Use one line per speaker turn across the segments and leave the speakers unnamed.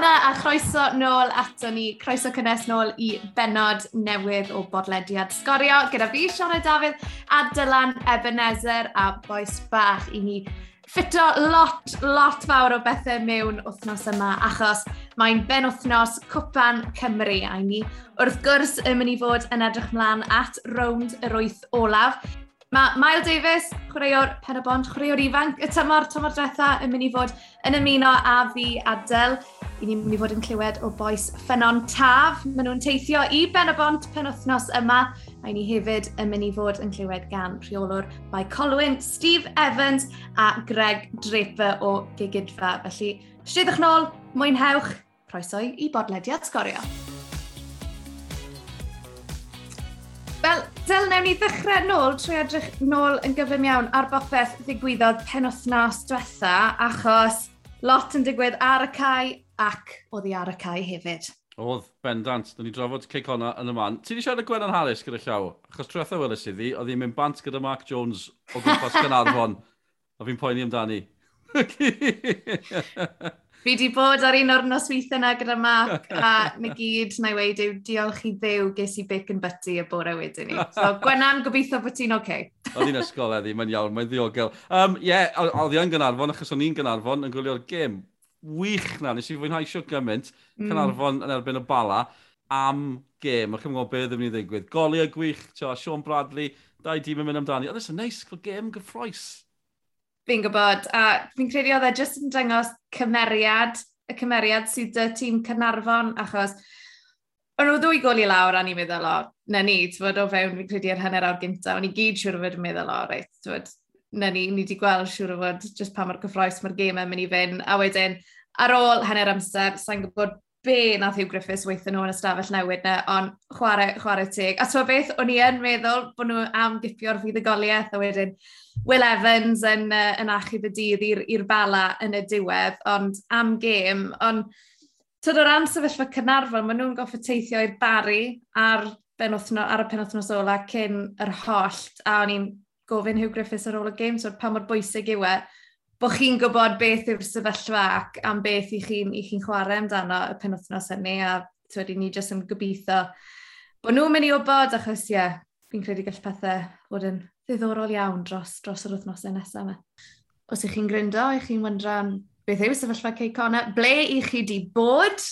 hwnna a chroeso nôl ato ni, croeso cynnes nôl i benod newydd o bodlediad sgorio gyda fi, Sione Dafydd a Dylan Ebenezer a Boes Bach i ni ffito lot, lot fawr o bethau mewn wythnos yma achos mae'n ben wythnos Cwpan Cymru a ni wrth gwrs yn mynd i fod yn edrych mlaen at rownd yr wyth olaf. Mae Mael Davies, chwaraewr Pen y Bond, chwaraewr ifanc y tymor, tymor diwetha yn mynd i fod yn ymuno a fi Adel i ni'n mynd i fod yn clywed o boes ffynon taf. Maen nhw'n teithio i Ben y Bont penwthnos yma. Mae ni hefyd yn mynd i fod yn clywed gan rheolwr Bai Colwyn, Steve Evans a Greg Draper o Gigidfa. Felly, syddwch nôl, mwynhewch, croeso i bodlediad sgorio. Wel, Del, newn ni ddechrau nôl trwy edrych nôl yn gyflym iawn ar bopeth ddigwyddodd penwthnos diwetha, achos lot yn digwydd ar y cae ac oedd oddi ar y cae hefyd.
Oedd, bendant. Dyna ni drafod cic honna yn y man. Ti wedi siarad y Gwenan Harris gyda llaw? Achos trwy'n weles i ddi, oedd hi'n mynd bant gyda Mark Jones o gwmpas Canarfon. a fi'n poeni amdani.
fi wedi bod ar un o'r nosweithio yna gyda Mark, a na gyd na i weid yw diolch i ddew ges i bacon butty y bore wedyn ni. So, Gwenan, gobeithio bod ti'n oce. Okay.
Oedd hi'n ysgol eddi, mae'n iawn, mae'n ddiogel. Ie, um, yeah, oedd hi'n gynarfon, achos o'n i'n gynarfon yn gwylio'r gêm wych na, nes i fwynhau siwr gymaint, mm. Canarfon yn erbyn y bala, am gêm, o'ch chi'n gwybod beth ydym ni'n ddigwydd. Goli a gwych, tio, Sean Bradley, dau dîm yn mynd amdani. Oedd e'n neis, fel gêm gyffroes.
Fi'n gwybod, a fi'n credu oedd e jyst yn dangos cymeriad, y cymeriad sydd y tîm Cynarfon, achos o'n nhw ddwy goli lawr a ni'n meddwl o, na ni, ti'n bod o fewn, fi'n credu ar hanner awr gyntaf, o'n i gyd siwr o fod yn meddwl o, reit, ti'n bod, na ni, ni wedi gweld siŵr o fod just pa mor gyffroes mae'r gêm yn mynd i fynd. A wedyn, ar ôl hanner amser, sa'n gwybod be nath yw Griffiths weithio nhw yn ystafell newid na, ond chwarae, chwarae teg. A twa beth, o'n i yn meddwl bod nhw am gipio'r fuddugoliaeth, a wedyn Will Evans yn, uh, yn achub y dydd i'r bala yn y diwedd, ond am gêm, ond Tyd o ran sefyllfa Cynarfon, maen nhw'n goffa teithio i'r bari ar, benwthno, ar y penwthnos ola cyn yr hollt, a o'n i'n gofyn Hugh Griffiths ar ôl y game, so pa mor bwysig yw e, bod chi'n gwybod beth yw'r sefyllfa ac am beth i chi'n chi, chwarae amdano y penwthnos hynny, a tywedi ni jyst yn gobeithio bod nhw'n mynd i wybod, achos ie, yeah, fi'n credu gall pethau fod yn ddiddorol iawn dros, dros yr wythnosau nesaf yma. Os ych chi'n gryndo, ych chi'n wyndran beth yw sefyllfa Cey Connor, ble i chi di bod,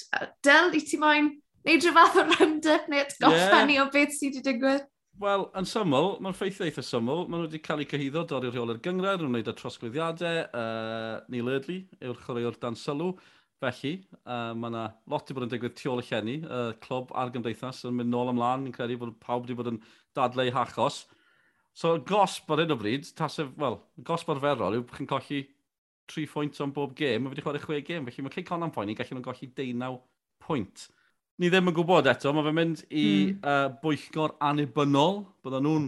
Del, i ti moyn neud rhyw fath o round-up neu atgoffa yeah. ni o beth sydd wedi digwydd?
Wel, yn syml, mae'n ffeithio eitha syml. Maen nhw wedi cael eu cyhyddo dod i'r rheolau'r gyngred. nhw'n gwneud y trosglwyddiadau, uh, Neil Eardley yw'r chwaraewr dan sylw. Felly, uh, mae yna lot i bod yn digwydd tu ôl y llenni. Uh, clwb a'r gymdeithas yn mynd nôl ymlaen, yn credu bod pawb wedi bod yn dadleu hachos. So, gosb ar hyn o bryd, tasef, wel, gosb arferol yw bod chi'n colli 3 pwynt o'n bob gêm, mae wedi chwarae 6 gêm, felly mae Cey Conan Poeni gallu nhw'n golli 19 pwynt ni ddim yn gwybod eto, mae fe'n mynd i mm. uh, bwyllgor anibynnol, bydden nhw'n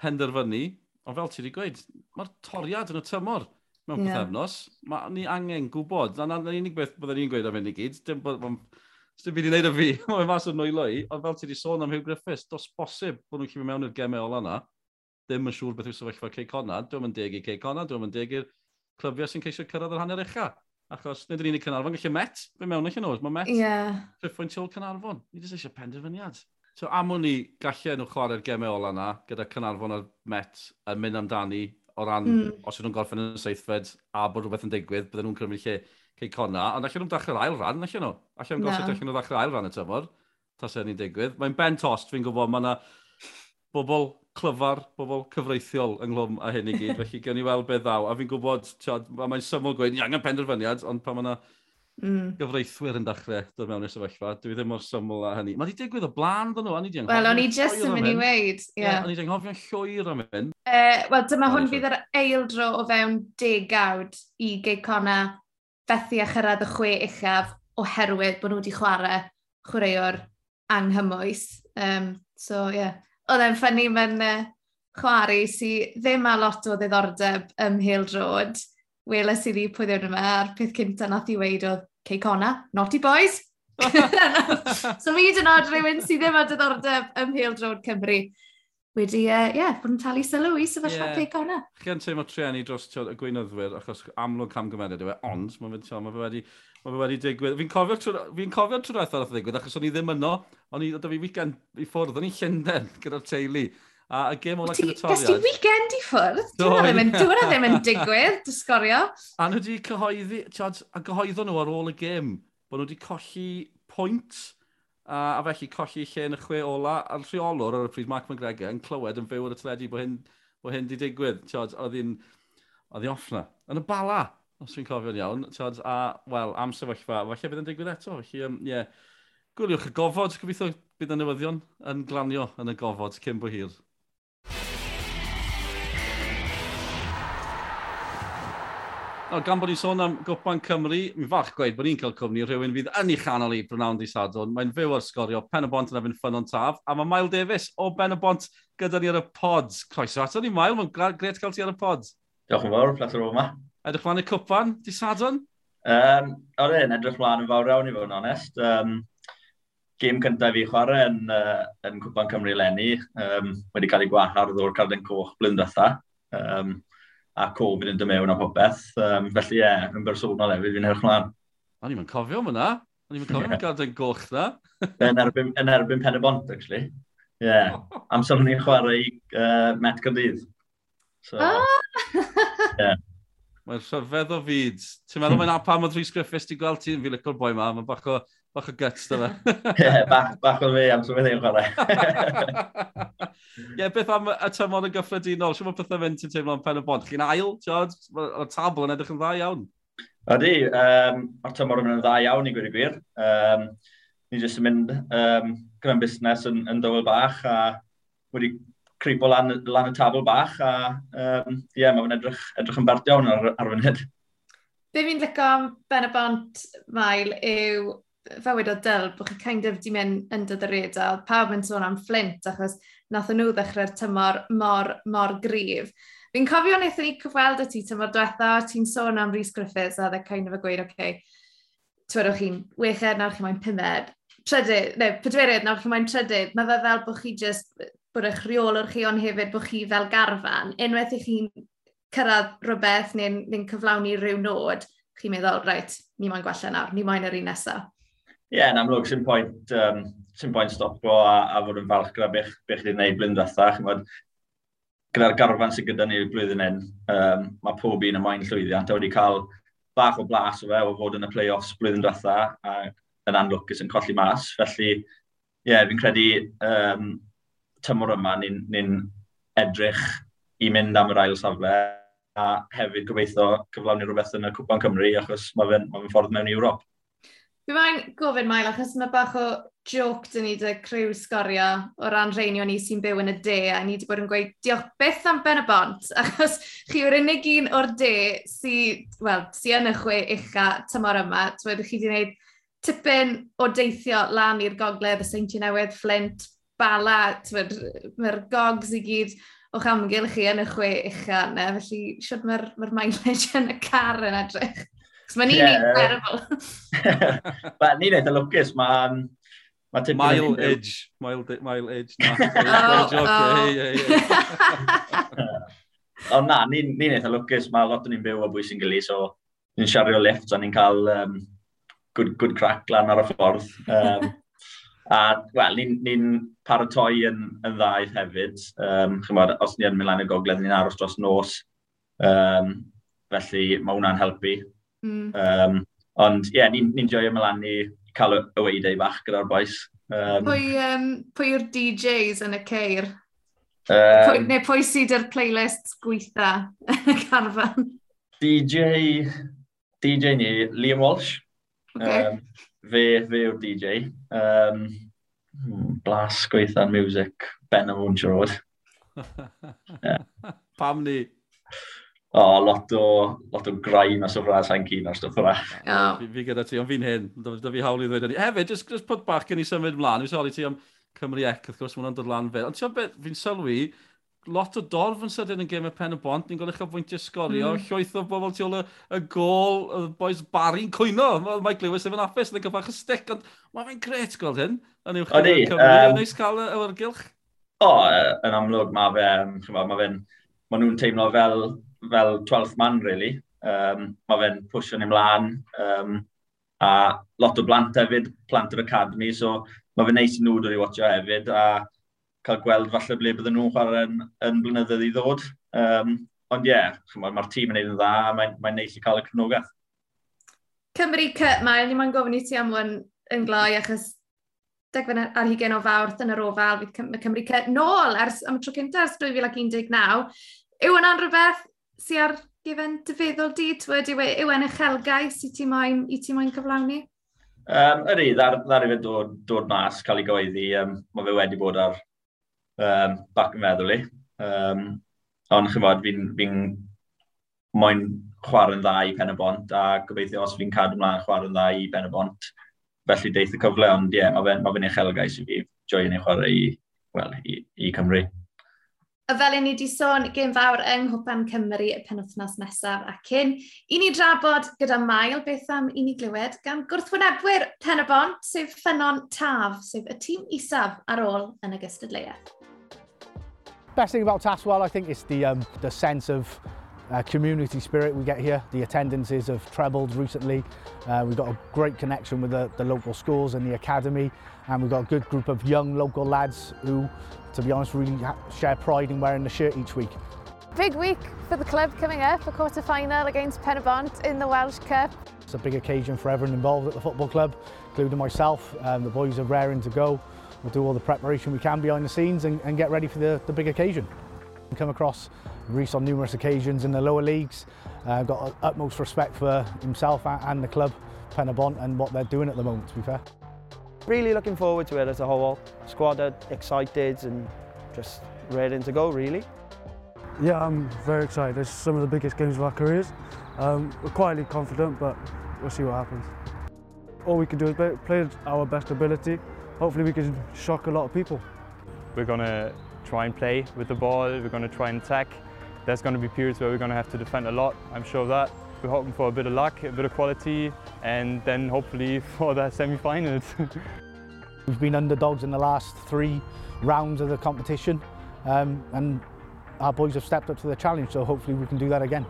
penderfynu, ond fel ti wedi gweud, mae'r toriad yn y tymor mewn yeah. pethefnos, mae ni angen gwybod, a na'n unig beth bydden ni'n gweud am hyn i gyd, dim bod, Dim byd i wneud y fi, mae'n mas o nwylo i, ond fel ti wedi sôn am Hugh Griffiths, dos bosib bod nhw'n llifio mewn i'r gemau ola yna, ddim yn siŵr beth yw sefyllfa Cey Conad, dwi'n mynd deg i Cey Conad, dwi'n mynd deg i'r clyfiau sy'n ceisio cyrraedd yr hanner echa. Achos, nid yr unig Cynarfon, gallu Met, fe mewn eich yn oes, mae Met, yeah. rhyffwynt ôl Cynarfon. Ni jyst eisiau penderfyniad. So am o'n i gallu nhw chwarae'r gemau ola yna, gyda Cynarfon a'r Met yn mynd amdani, o ran, mm. os ydyn nhw'n gorffen yn y seithfed, a bod rhywbeth yn digwydd, bydden nhw'n cymryd lle cei conna, ond allan nhw'n dachrau'r ail ran, allan nhw. Allan nhw'n gosod allan nhw'n ddechrau'r ail ran y tymor, tas sy'n ni'n digwydd. Mae'n ben tost, fi'n gwybod, mae yna bobl clyfar, bobl cyfreithiol ynghlwm a hyn i gyd, felly gen i weld beth ddaw. A fi'n gwybod, mae'n syml gweud, ni angen penderfyniad, ond pan mae yna mm. gyfreithwyr yn dechrau dod mewn i'r sefyllfa, dwi ddim mor syml a hynny. Mae wedi digwydd o blaen ddyn nhw, a ni di
Wel, o'n i just yn mynd i weid.
Yeah. O'n i di anghofio'n llwyr am hyn.
Uh, Wel, dyma hwn fydd yr eildro o fewn degawd i geicona fethu a chyrraedd y chwe uchaf oherwydd bod nhw wedi chwarae chwaraewr anghymwys. Um, so, ie. Yeah oedd e'n ffynnu mewn uh, chwarae sydd ddim a lot o ddiddordeb ym Hill Road. Weles i ddi pwy ddewyd yma, a'r peth cynta nath i weid oedd Ceicona, naughty boys. so mi dyn oed rhywun sydd ddim a diddordeb ym Hill Road Cymru wedi, ie, uh, yeah, bod yn talu sylw i sefyllfa yeah. peico hwnna.
Chi'n teimlo treni dros y gweinyddwyr, achos amlwg camgymeriad yw e, ond mae fe, ma fe wedi, ma fe wedi digwydd. Fi'n cofio, fi cofio trwy'r eithaf oedd ddigwydd, achos o'n i ddim yno, o'n i, oedd fi weekend i ffwrdd, o'n i Llundain gyda'r teulu. A y gêm ola
cydatoriad... Ges ti weekend i ffwrdd? Dwi'n ddim dwi'n ddim yn digwydd, dysgorio.
A nhw wedi cyhoeddi, a gyhoeddo nhw ar ôl y gêm, bod nhw wedi colli pwynt a, a felly colli lle yn y chwe ola, a'r rheolwr ar y pryd Mark McGregor yn clywed yn fyw ar y teledu bod hyn, bod hyn di digwydd, tiod, oedd hi'n oedd hi off na. Yn y bala, os dwi'n cofio'n iawn, tiod, a, wel, am sefyllfa, falle bydd yn digwydd eto, felly, um, yeah. gwyliwch y gofod, gobeithio bydd y newyddion yn glanio yn y gofod cyn bo hir. Nawr, gan bod ni'n sôn am Gwpan Cymru, mi'n fach gweud bod ni'n cael cwmni rhywun fydd yn ei chanol i Brynawn di Sadwn. Mae'n fyw ar sgorio Pen y Bont yn efo'n ffynon taf, a mae Mael Davies o Ben y Bont gyda ni ar y pods. Croeso ato ni, Mael, mae'n gret cael ti ar y pods.
Diolch yn fawr, plas ar yma.
Edrych mlaen y cwpan di Sadwn?
Um, o'r un, edrych mlaen yn fawr iawn i fod yn onest. Um, gêm cyntaf fi chwarae yn, uh, yn Cwpan Cymru Lenny, um, wedi cael ei gwahardd o'r Carden Coch blynyddoedd Um, a Covid yn dymewn a popeth. Um, felly ie, yeah, yn bersonol hefyd, fi'n erch mlaen.
O'n i'n cofio am hwnna. O'n i'n cofio yeah. gadael goch na.
yn, erbyn, yn erbyn pen y bont, actually. Ie. Yeah. Amser ni'n chwarae i uh, Met Gyrdydd. So,
ah! yeah. Mae'n rhyfedd o fyd. Ti'n meddwl mae'n apam o Rhys Griffiths, ti'n gweld ti'n fi licor boi ma, mae'n bach o Bach o guts, dyna.
Ie, bach, bach o'n fi am sy'n mynd chwarae.
Ie, beth am y tymor yn gyffredinol? Siw mae pethau fynd ti'n teimlo teimlo'n pen y bont? Chi'n ail, George? Mae'r tabl yn edrych yn dda iawn.
Ydy, um, o'r tymor yn mynd yn dda iawn i gwir i gwir. Um, ni jyst yn mynd um, gyda'n busnes yn, yn dywel bach a wedi cripo lan, lan y tabl bach a um, yeah, mae'n edrych, edrych yn bert iawn ar, ar funud.
Be fi'n licio am Ben y Bont, Mael, yw fywyd o dyl, bod chi kind of di mynd yn dod yr edel, pawb yn sôn am Flint, achos nath nhw ddechrau'r tymor mor, mor grif. Fi'n cofio wnaethon ni cyfweld y ti tymor diwetha, ti'n sôn am Rhys Griffiths, a dde kind of a gweud, oce, okay, twyrwch chi'n wecher, nawr chi mae'n pumed, trydydd, neu pedwerydd, nawr chi mae'n trydydd, mae fe fel bod chi just, bod eich rheolwr chi ond hefyd bod chi fel garfan, unwaith i chi'n cyrraedd rhywbeth neu'n neu, cyflawni rhyw nod, chi'n meddwl, reit, ni moyn gwella nawr, ni moyn yr un nesaf.
Ie, yeah, yn amlwg, sy'n pwynt, um, sy'n pwynt stopio a, a fod yn falch gyda beth bech chi'n gwneud blyn ddatha. Gyda'r garfan sy'n gyda ni'r blwyddyn hyn, um, mae pob un y moyn llwyddiant a wedi cael bach o blas o fe o fod yn y play-offs blwyddyn ddatha a yn anlwcus yn colli mas. Felly, ie, yeah, fi'n credu um, tymor yma ni'n ni edrych i mynd am yr ail safle a hefyd gobeithio cyflawni rhywbeth yn y Cwpan Cymru achos mae fe'n ma ffordd mewn i Ewrop.
Fi mae'n gofyn, Mael, achos mae bach o joc dyn ni dy criw sgorio o ran reinio ni sy'n byw yn y de, a ni wedi bod yn gweud diolch beth am ben y bont, achos chi yw'r unig un o'r de sy'n wel, sy yn y chwe ucha tymor yma. Twyd, chi wedi gwneud tipyn o deithio lan i'r gogledd, y Seinti Newydd, Flint, Bala, mae'r gogs i gyd o'ch amgylch chi yn y chwe ucha yna, felly siwr mae'r ma mileage yn y car yn edrych. Cos mae ni'n yeah. terrible.
Wel, ni'n edrych lwcus, mae'n...
Ma mile edge. Mile, mile edge. Na, oh, oh. Hey, hey, hey.
Ond na, ni'n ni eitha lwcus, mae lot o'n ni'n byw o bwys yn gilydd, so ni'n siario lift a ni'n cael um, good, good crack lan ar y ffordd. Um, a, wel, ni'n ni, paratoi yn, yn ddaeth hefyd. Um, chymod, os ni'n mynd lan y gogledd, ni'n aros dros nos. Um, felly mae hwnna'n helpu. Mm. Um, ond ie, yeah, ni'n ni joio ymlaen i cael y weidau bach gyda'r boes.
Um, pwy um, pwy yw'r DJs yn y ceir? Um, pwy, neu pwy sydd yr playlist gweitha yn y carfan?
DJ, DJ ni, Liam Walsh. Okay. Um, fe, fe yw'r DJ. Um, hmm, blas gweitha'n music, Ben Amwn Road.
yeah. Pam ni?
o, oh, lot o, lot o grain a o fras a'n cyn ar stwff yna.
Fi, fi gyda ti, ond fi'n hyn. Da fi hawl i ddweud hynny. Hefyd, just, just put bach gen i symud mlaen. Fi'n sori ti am Cymru Ec, wrth gwrs, mwynhau'n dod lan fe. Ond ti'n beth, fi'n sylwi, lot o dorf yn sydyn yn gêm y pen y bont, ni'n golygu bwyntiau sgorio, mm. llwyth o bobl tu ôl y, y gôl, y boes bari'n cwyno, mae Mike Lewis yn apus, yn gyfach y stick, ond mae fe'n gret gweld hyn, yn uwch yn Cymru, um, neis cael y awyrgylch.
O, yn amlwg, mae fe, mae fe'n, mae nhw'n teimlo fel fel 12th man, really. Um, mae fe'n pwysio ni mlaen. Um, a lot o blant hefyd, plant yr academy, so mae fe'n neis i nhw dod i watcho hefyd, a cael gweld falle ble bydden nhw'n chwarae yn, yn blynyddoedd i ddod. Um, ond ie, yeah, mae'r tîm yn neud yn dda, a mae'n mae neis i cael y cefnogaeth.
Cymru Cup, mae ni mae'n gofyn i ti am hwn yn gloi, achos degfyn ar hugen o fawrth yn yr ofal, fydd Cymru Cup nôl ers, am y tro cyntaf ers 2019. Yw yna'n rhywbeth sy ar gyfen dyfeddol di? Wedi yw e, yn uchelgais i ti moyn, i ti moyn cyflawni?
Um, yr un, ddar, ddar i fe dod, dod mas, cael ei goeddi. Um, mae fe wedi bod ar um, bac yn meddwl i. Um, ond chi'n bod, fi'n fi moyn chwarae'n dda i pen y bont, a gobeithio os fi'n cadw ymlaen chwarae'n dda i pen y bont, felly deith y cyfle, ond ie, yeah, mae fe'n ma fe uchelgais i fi, joio'n ei chwarae i, well, i, i Cymru.
A fel i ni wedi sôn, gen fawr yng Nghwpan Cymru y penwthnos nesaf a cyn. I ni drafod gyda Mael beth am i ni glywed gan gwrthwynebwyr Pen y Bont, sef Ffynon Taf, sef y tîm isaf ar ôl yn y gystadleuaeth.
Best thing about Taswell, I think, is the, um, the sense of uh, community spirit we get here. The attendances have trebled recently. Uh, we've got a great connection with the, the local schools and the academy and we've got a good group of young local lads who, to be honest, really share pride in wearing the shirt each week.
Big week for the club coming up, a quarter final against Penabont in the Welsh Cup.
It's a big occasion for everyone involved at the football club, including myself. Um, the boys are raring to go. We'll do all the preparation we can behind the scenes and, and get ready for the, the big occasion. Come across Reese on numerous occasions in the lower leagues. Uh, got utmost respect for himself and the club, Penabont, and what they're doing at the moment, to be fair.
Really looking forward to it as a whole. Squad are excited and just ready to go, really.
Yeah, I'm very excited. It's some of the biggest games of our careers. Um, we're quietly confident, but we'll see what happens. All we can do is play our best ability. Hopefully we can shock a lot of people.
We're going to try and play with the ball, we're going to try and attack. there's going to be periods where we're going to have to defend a lot, I'm sure of that. We're hoping for a bit of luck, a bit of quality, and then hopefully for the semi-finals.
We've been underdogs in the last three rounds of the competition, um, and our boys have stepped up to the challenge, so hopefully we can do that again.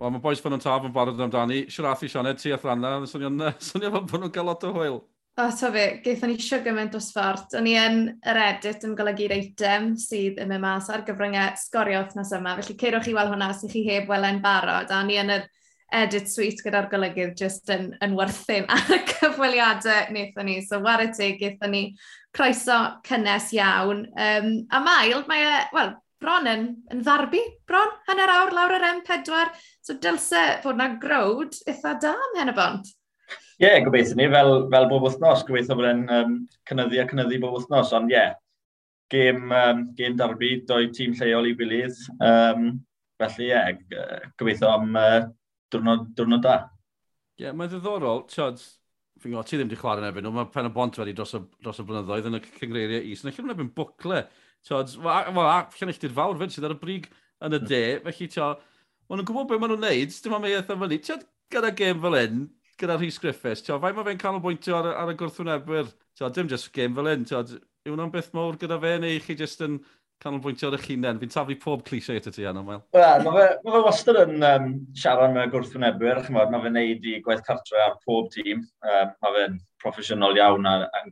Wel, mae boys fan yn taf yn barod amdani. Siwr athu Sianed, ti athranna, swnio'n swnio fel bod nhw'n cael lot o hwyl.
O, to fi, geithon ni siwgr mewn dosfart. O'n i yn yr edit yn golygu'r eitem sydd yn mynd mas ar gyfryngau sgorio wythnos yma. Felly ceirwch chi weld hwnna os ydych chi heb welen barod. A o'n i yn yr edit suite gyda'r golygydd jyst yn, yn werthyn ar y cyfweliadau wnaethon ni. So, war y teg, geithon ni croeso cynnes iawn. Um, a mael, mae e, wel, bron yn, yn ddarbu, bron hanner awr lawr yr M4. So dylse fod na growd eitha da am hen y bont.
Ie, yeah, gobeithio ni, fel, fel bob wythnos, gobeithio bod e'n um, cynnyddu a cynnyddu bob wythnos, ond ie, yeah, gêm, um, gêm darbu, doi tîm lleol i gilydd, um, felly ie, yeah, gobeithio am uh, diwrnod, diwrnod da.
Ie, yeah, mae'n ddiddorol, tiod, fi'n gwybod, ti ddim wedi chwarae yn efo nhw, mae pen y bont wedi dros y, dros y blynyddoedd yn y cyngreiriau is, yn eich lle yn bwcle, tiod, mae llenilltir fawr fyd sydd ar y brig yn y hmm. de, felly tiod, maen nhw'n gwybod beth maen nhw'n neud, dim ond mae eitha fyny, tiod, gyda gêm fel hyn, gyda Rhys Griffiths. Tio, fai mae fe'n canolbwyntio ar, ar y gwrthwynebwyr. Tio, dim just game fel un. Tio, yw hwnna'n beth mawr gyda fe neu chi just yn canolbwyntio ar y hunain? Fi'n taflu pob clisiau eto ti anna, Mael. Wel,
mae fe, ma fe wastad yn um, siarad mewn gwrthwynebwyr. Mae fe'n neud i gwaith cartre ar pob tîm. Um, mae fe'n proffesiynol iawn a, a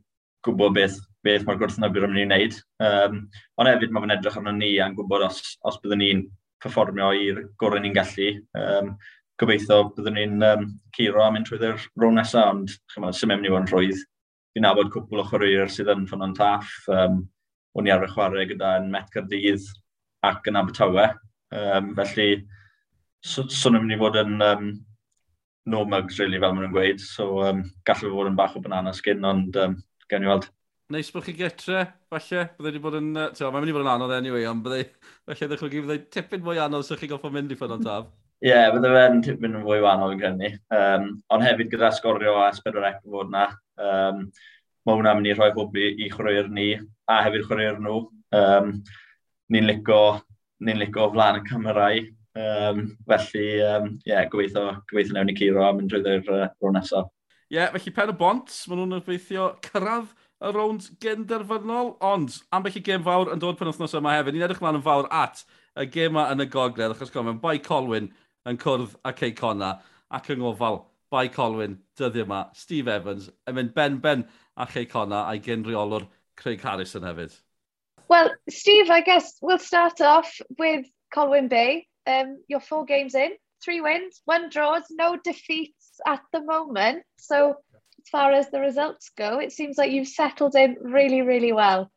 gwybod beth beth mae'r gwrthwynebwyr yn mynd i wneud. Um, ond hefyd mae fe'n edrych arno ni a'n gwybod os, os byddwn ni'n performio i'r gorau ni'n gallu. Um, gobeithio byddwn ni'n um, curo am mynd trwy'r rown nesaf, ond chyma, sy'n mynd i fod yn rhwydd. Fi'n nabod cwpl o chwaraewyr sydd yn ffynnon taff. Um, o'n i ar y chwarae gyda yn Met Cardydd ac yn Abertawe. Um, felly, swn so, so mynd i fod yn um, no mugs, really, fel maen nhw'n gweud. So, um, gallai fod yn bach o banana skin, ond um, gen i weld.
Neis bod chi getre, falle, Bydde wedi bod yn... Uh, mae'n mynd i fod yn anodd anyway, ond bydde... Falle ddechrau chi tipyn mwy anodd sy'ch chi goffo mynd i ffynnon taf.
Ie, yeah, bydde fe'n tipyn yn fwy wahanol yn gynnu. Um, ond hefyd gyda sgorio a sbedwar ec yn fod yna, Um, mae hwnna'n mynd i rhoi hwb i, i chwaraewyr ni a hefyd chwaraewyr nhw. Um, ni'n lico, ni lico flaen y camerau. Um, felly, um, yeah, gobeithio, gobeithio newn ni curo a mynd drwy'r uh, rown nesaf.
Ie, yeah, felly pen y bont, maen nhw'n effeithio cyrraedd y rownd genderfynol, ond ambell i gêm fawr yn dod pen wythnos yma hefyd. Ni'n edrych mlaen yn fawr at y gema yn y gogledd, achos gofyn, Bai Colwyn yn cwrdd ac ei Conna ac yng ngofal Bai Colwyn dyddiau yma, Steve Evans, yn mynd ben-ben ac ei Conna a'i gynriolwr Craig Harrison hefyd.
Well, Steve, I guess we'll start off with Colwyn Bay. Um, you're four games in, three wins, one draws, no defeats at the moment. So as far as the results go, it seems like you've settled in really, really well.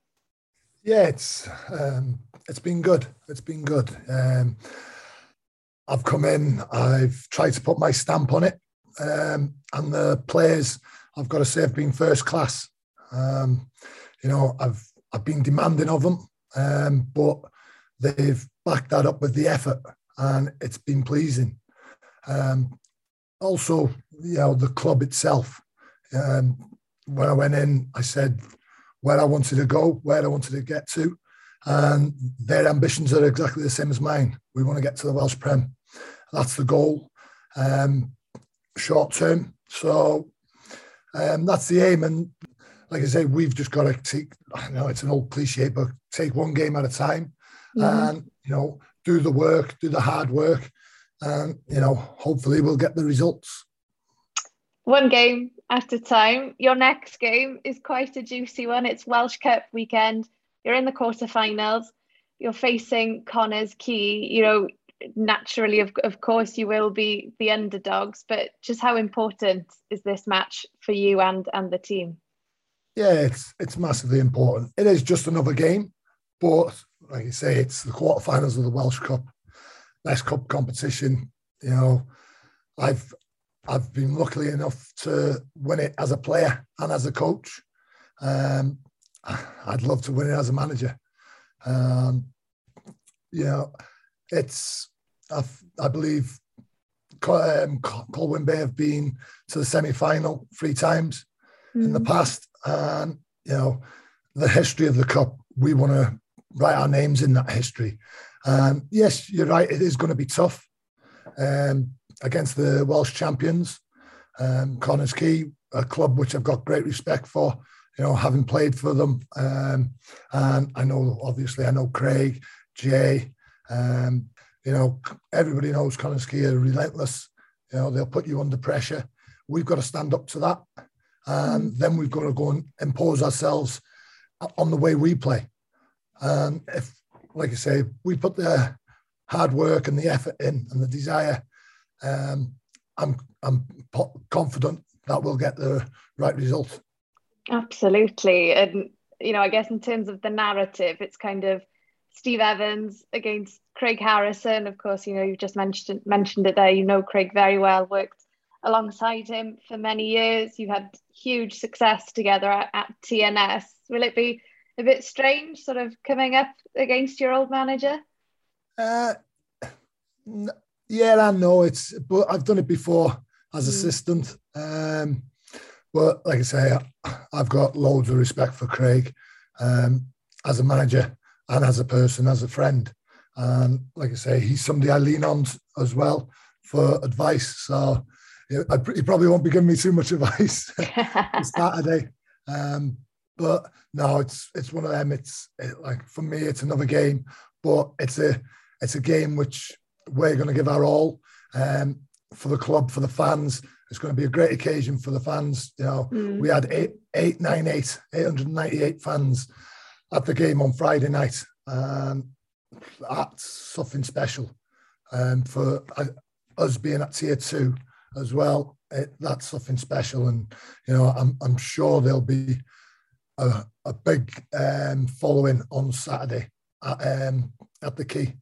Yeah, it's um, it's been good. It's been good. Um, I've come in. I've tried to put my stamp on it, um, and the players, I've got to say, have been first class. Um, you know, I've I've been demanding of them, um, but they've backed that up with the effort, and it's been pleasing. Um, also, you know, the club itself. Um, when I went in, I said where I wanted to go, where I wanted to get to, and their ambitions are exactly the same as mine. We want to get to the Welsh Prem. That's the goal, um, short term. So um, that's the aim. And like I say, we've just got to take. I know it's an old cliche, but take one game at a time, mm-hmm. and you know, do the work, do the hard work, and you know, hopefully, we'll get the results.
One game at a time. Your next game is quite a juicy one. It's Welsh Cup weekend. You're in the quarterfinals. You're facing Connors Key. You know, naturally, of, of course, you will be the underdogs, but just how important is this match for you and, and the team?
Yeah, it's it's massively important. It is just another game, but like you say, it's the quarterfinals of the Welsh Cup, best cup competition. You know, I've I've been lucky enough to win it as a player and as a coach. Um, I'd love to win it as a manager. Um, you know, it's i believe um, Colwyn Bay have been to the semi-final three times mm. in the mm. past, and you know the history of the cup. We want to write our names in that history. And yes, you're right. It is going to be tough um, against the Welsh champions, um, Connors Key, a club which I've got great respect for. You know, having played for them, um, and I know obviously I know Craig, Jay. Um, you know, everybody knows Connors are relentless. You know, they'll put you under pressure. We've got to stand up to that, and then we've got to go and impose ourselves on the way we play. And if, like I say, we put the hard work and the effort in and the desire, um, I'm I'm confident that we'll get the right result.
Absolutely, and you know, I guess in terms of the narrative, it's kind of Steve Evans against Craig Harrison. Of course, you know you've just mentioned mentioned it there. You know Craig very well. Worked alongside him for many years. You had huge success together at, at TNS. Will it be a bit strange, sort of coming up against your old manager?
Uh, yeah, I know it's, but I've done it before as mm. assistant. Um, but like I say, I've got loads of respect for Craig um, as a manager and as a person, as a friend. And like I say, he's somebody I lean on as well for advice. So he probably won't be giving me too much advice Saturday. Um, but no, it's it's one of them. It's it, like for me, it's another game, but it's a it's a game which we're going to give our all um, for the club, for the fans. It's going to be a great occasion for the fans. You know, mm. we had eight, eight, nine, eight, 898 fans at the game on Friday night, and that's something special. Um, for uh, us being at tier two as well, it, that's something special. And you know, I'm I'm sure there'll be a, a big um, following on Saturday at, um, at the Key.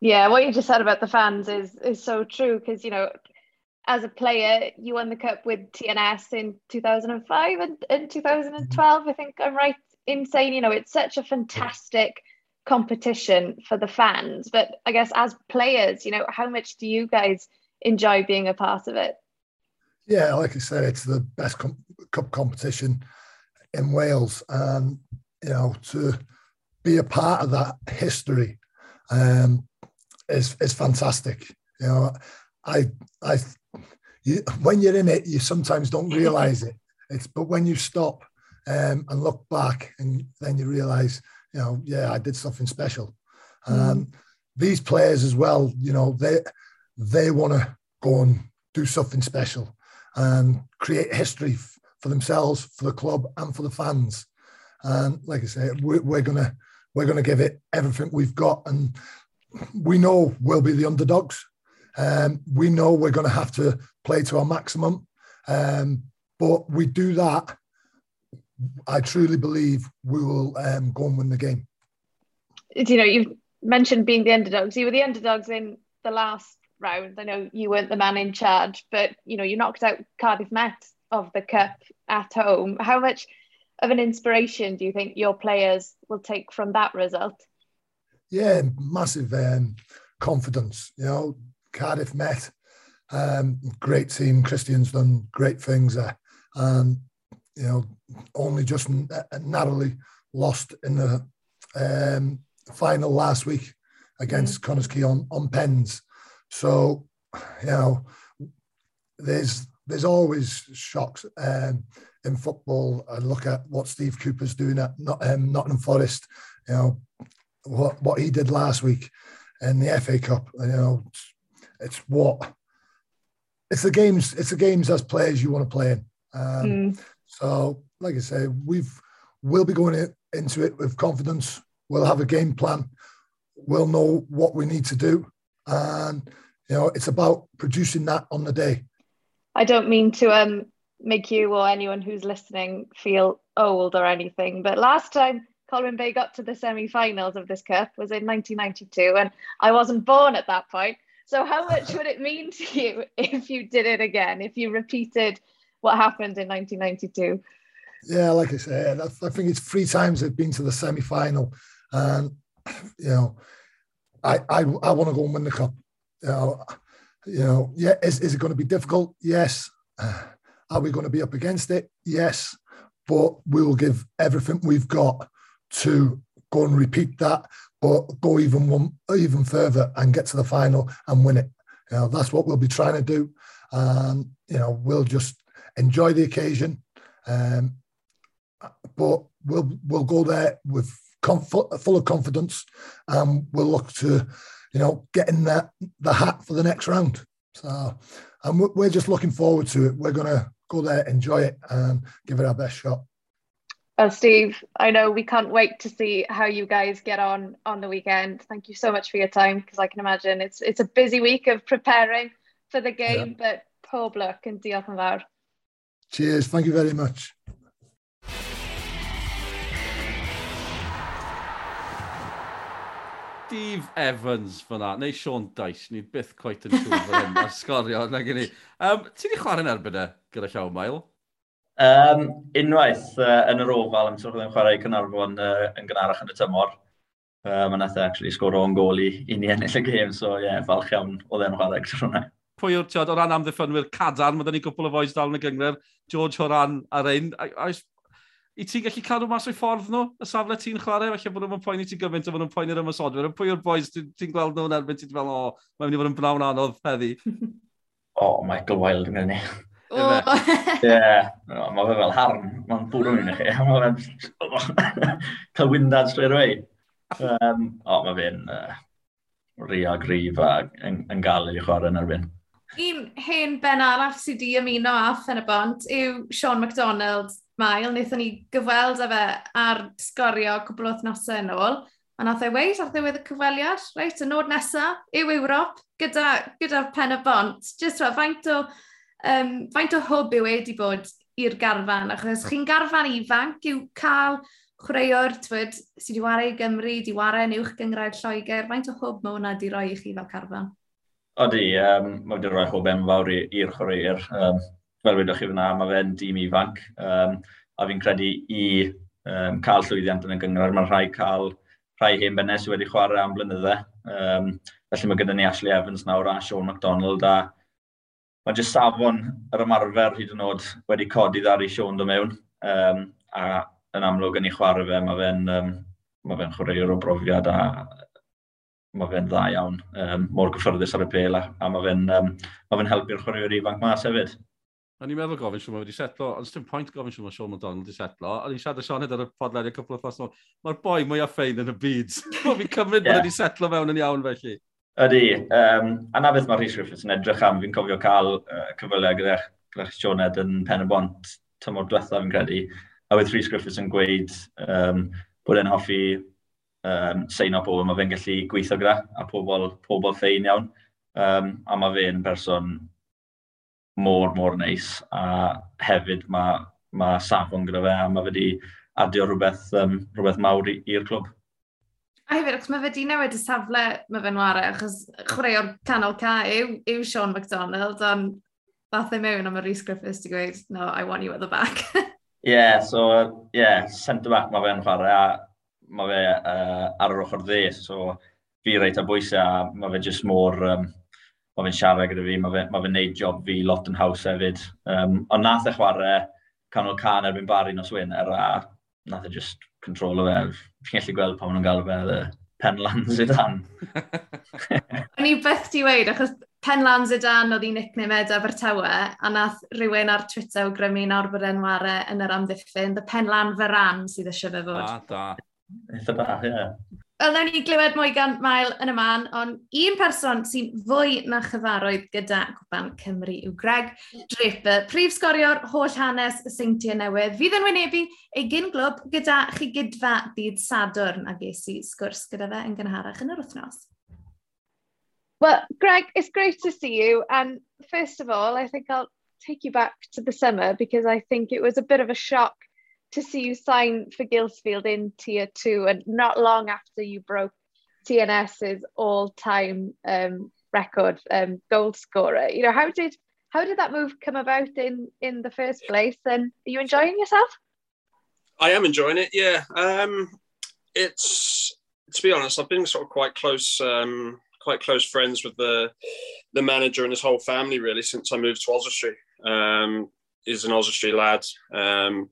Yeah, what you just said about the fans is is so true because you know, as a player, you won the cup with TNS in 2005 and in 2012. I think I'm right in saying you know it's such a fantastic competition for the fans. But I guess as players, you know, how much do you guys enjoy being a part of it?
Yeah, like I said, it's the best cup competition in Wales, and you know to be a part of that history um, is is fantastic. You know, I I you, when you're in it, you sometimes don't realise it. It's but when you stop um, and look back and then you realise, you know, yeah, I did something special. Mm. these players as well, you know, they they want to go and do something special and create history for themselves, for the club, and for the fans. And like I say, we're, we're gonna we're gonna give it everything we've got, and we know we'll be the underdogs. Um, we know we're going to have to play to our maximum, um, but we do that. I truly believe we will um, go and win the game.
You know, you've mentioned being the underdogs. You were the underdogs in the last round. I know you weren't the man in charge, but you know, you knocked out Cardiff Met of the cup at home. How much of an inspiration do you think your players will take from that result?
Yeah, massive um, confidence. You know, Cardiff Met, um, great team. Christian's done great things there, and you know, only just narrowly lost in the um, final last week against mm. Quay on, on pens. So, you know, there's there's always shocks um, in football. I look at what Steve Cooper's doing at Not, um, Nottingham Forest. You know what what he did last week in the FA Cup. You know, it's, it's what it's the games. It's the games as players you want to play in. Um, mm. So, like I say, we've we'll be going into it with confidence. We'll have a game plan. We'll know what we need to do, and you know, it's about producing that on the day.
I don't mean to um, make you or anyone who's listening feel old or anything, but last time Colwyn Bay got to the semi-finals of this cup was in 1992, and I wasn't born at that point. So, how much would it mean to you if you did it again? If you repeated what happened in 1992?
Yeah, like I said, I think it's three times they've been to the semi-final, and you know, I I, I want to go and win the cup. You know, you know, yeah, is, is it going to be difficult? Yes. Are we going to be up against it? Yes. But we will give everything we've got to go and repeat that, but go even one, even further and get to the final and win it. You know, that's what we'll be trying to do. And you know, we'll just enjoy the occasion. Um, but we'll we'll go there with full of confidence, and we'll look to you know, getting that the hat for the next round. So, and we're just looking forward to it. We're going to go there, enjoy it, and give it our best shot.
Well, Steve, I know we can't wait to see how you guys get on on the weekend. Thank you so much for your time because I can imagine it's it's a busy week of preparing for the game, yeah. but pob luck and diolch yn fawr.
Cheers. Thank you very much.
Steve Evans fyna, neu Sean Dice, ni byth coet yn siŵr fel hyn, a'r sgorio na gen i. Um, ti wedi chwarae'n erbyn e, gyda llaw mael?
Um, unwaith uh, yn yr ofal, am sy'n rhywun chwarae Cynarfon uh, yn gynharach yn y tymor. Uh, Mae'n nath e actually sgoro o'n gol i, i ni ennill y gêm, so ie, yeah, falch iawn o dde'n chwarae gyda hwnna
pwy o'r tiod, o ran amddiffynwyr cadarn, mae da ni gwbl o foes dal yn y gyngor, George Horan ar ein. I ti'n gallu cadw mas o'i ffordd nhw, y safle ti'n chwarae, felly bod nhw'n poeni ti gymaint o fod nhw'n poeni'r ymwysodwyr. Pwy o'r boes ti'n ti gweld nhw'n erbyn, ti'n fel, o, mae'n mynd i fod yn brawn anodd heddi.
o, oh, Michael Wilde yn gynnu. Ie, mae fe fel harn, mae'n bwrwn i'n chi. Mae fe'n cael wyndad straight away. Um, o, oh, mae fe'n uh, rio grif a yn, yn gael i chwarae yn erbyn
un hen ben arall sydd wedi ymuno a Ffen y Bont yw Sean MacDonald Mael. Wnaethon ni gyfweld â fe ar sgorio cwbl o wythnosau yn ôl. A nath ei weid ar ddiwedd y cyfweliad, reit, y nod nesaf yw Ewrop gyda, gyda pen y bont. Just fel, faint o, um, faint o hwb yw wedi bod i'r garfan, achos chi'n garfan ifanc yw cael chwaraewr sydd wedi wario i Gymru, wedi wario yn uwch gyngraedd Lloegr, faint o hwb mae hwnna wedi rhoi i chi fel carfan?
Odi, um, mae wedi rhoi hwb enfawr i'r chwaraeir. Um, fel wedwch chi fyna, mae fe'n dîm ifanc. Um, a fi'n credu i um, cael llwyddiant yn y gyngor, mae rhai cael rhai hen sydd wedi chwarae am blynyddau. Um, felly mae gyda ni Ashley Evans nawr a Sean MacDonald a mae jyst safon yr ymarfer hyd yn oed wedi codi ddari Sean do mewn. Um, a yn amlwg yn ei chwarae fe, mae fe'n um, mae fe chwaraewr o brofiad a mae fe'n dda iawn, um, mor gyffyrddus ar y pel, a, a mae fe'n um, ma fe helpu'r chwaraewyr ifanc mas hefyd.
A ni'n meddwl gofyn siwm wedi setlo, ond dim pwynt gofyn siwm o Sean McDonald wedi setlo, a ni'n siarad y Sean ar y podlediad cwpl o thos nhw, mae'r boi mwyaf ffein yn y byd. Mae fi'n cymryd yeah. bod wedi setlo mewn yn iawn felly.
Ydy, um, a na beth mae Rhys Griffiths yn edrych am, fi'n cofio cael uh, cyfylau gyda, gyda Sean Ed yn pen y bont tymor diwethaf fi'n credu, a wedd Rhys Griffiths yn gweud um, bod e'n hoffi um, sein o pobl mae fe'n gallu gweithio gyda, a pobl, pobl ffein iawn. Um, a mae fe'n person mor, mor neis, a hefyd mae ma safon gyda fe, a mae fe wedi adio rhywbeth, um, rhywbeth mawr i'r clwb.
A hefyd, achos mae fe di newid y safle mae fe'n ware, achos chwaraewr canol ca yw, yw Sean MacDonald, ond dath e mewn am y Rhys Griffiths di gweud, no, I want you at the back.
Ie, yeah, so, ie, yeah, centre back mae fe'n chwarae, a mae fe uh, ar yr ochr dde, so fi reit a bwysau a mae fe jyst mor, um, mae fe'n siarad gyda fi, mae fe'n fe neud job fi lot yn haws hefyd. Um, ond nath e chwarae canol can erbyn bari nos wyn, er a nath e just control o fe. Fi'n gallu gweld pa maen nhw'n gael fe the Penlan Zidane.
O'n i beth ti weid, achos Penlan Zidane oedd i nickname Ed Abertawe, a nath rhywun ar Twitter o grymu nawr bod enwarau yn yr amddiffyn, the Penlan Feran sydd eisiau fe fod.
Ah, da, da.
Eitha bach, ie. Yeah.
Wel, nawn ni glywed mwy gan Mael yn y man, ond un person sy'n fwy na chyfarwydd gyda Cwpan Cymru yw Greg Draper, prif sgorior holl hanes y seintiau newydd. Fydd yn wynebu ei gyn glwb gyda chi gydfa dydd Sadwrn a ges i sgwrs gyda fe yn gynharach yn yr wythnos.
Well, Greg, it's great to see you. And first of all, I think I'll take you back to the summer because I think it was a bit of a shock to see you sign for Gilsfield in tier two and not long after you broke TNS's all-time um, record um, goal scorer. You know, how did how did that move come about in in the first place? And are you enjoying yourself?
I am enjoying it. Yeah, um, it's to be honest, I've been sort of quite close, um, quite close friends with the the manager and his whole family really since I moved to Oswestry. Um, he's an Oswestry lad. Um,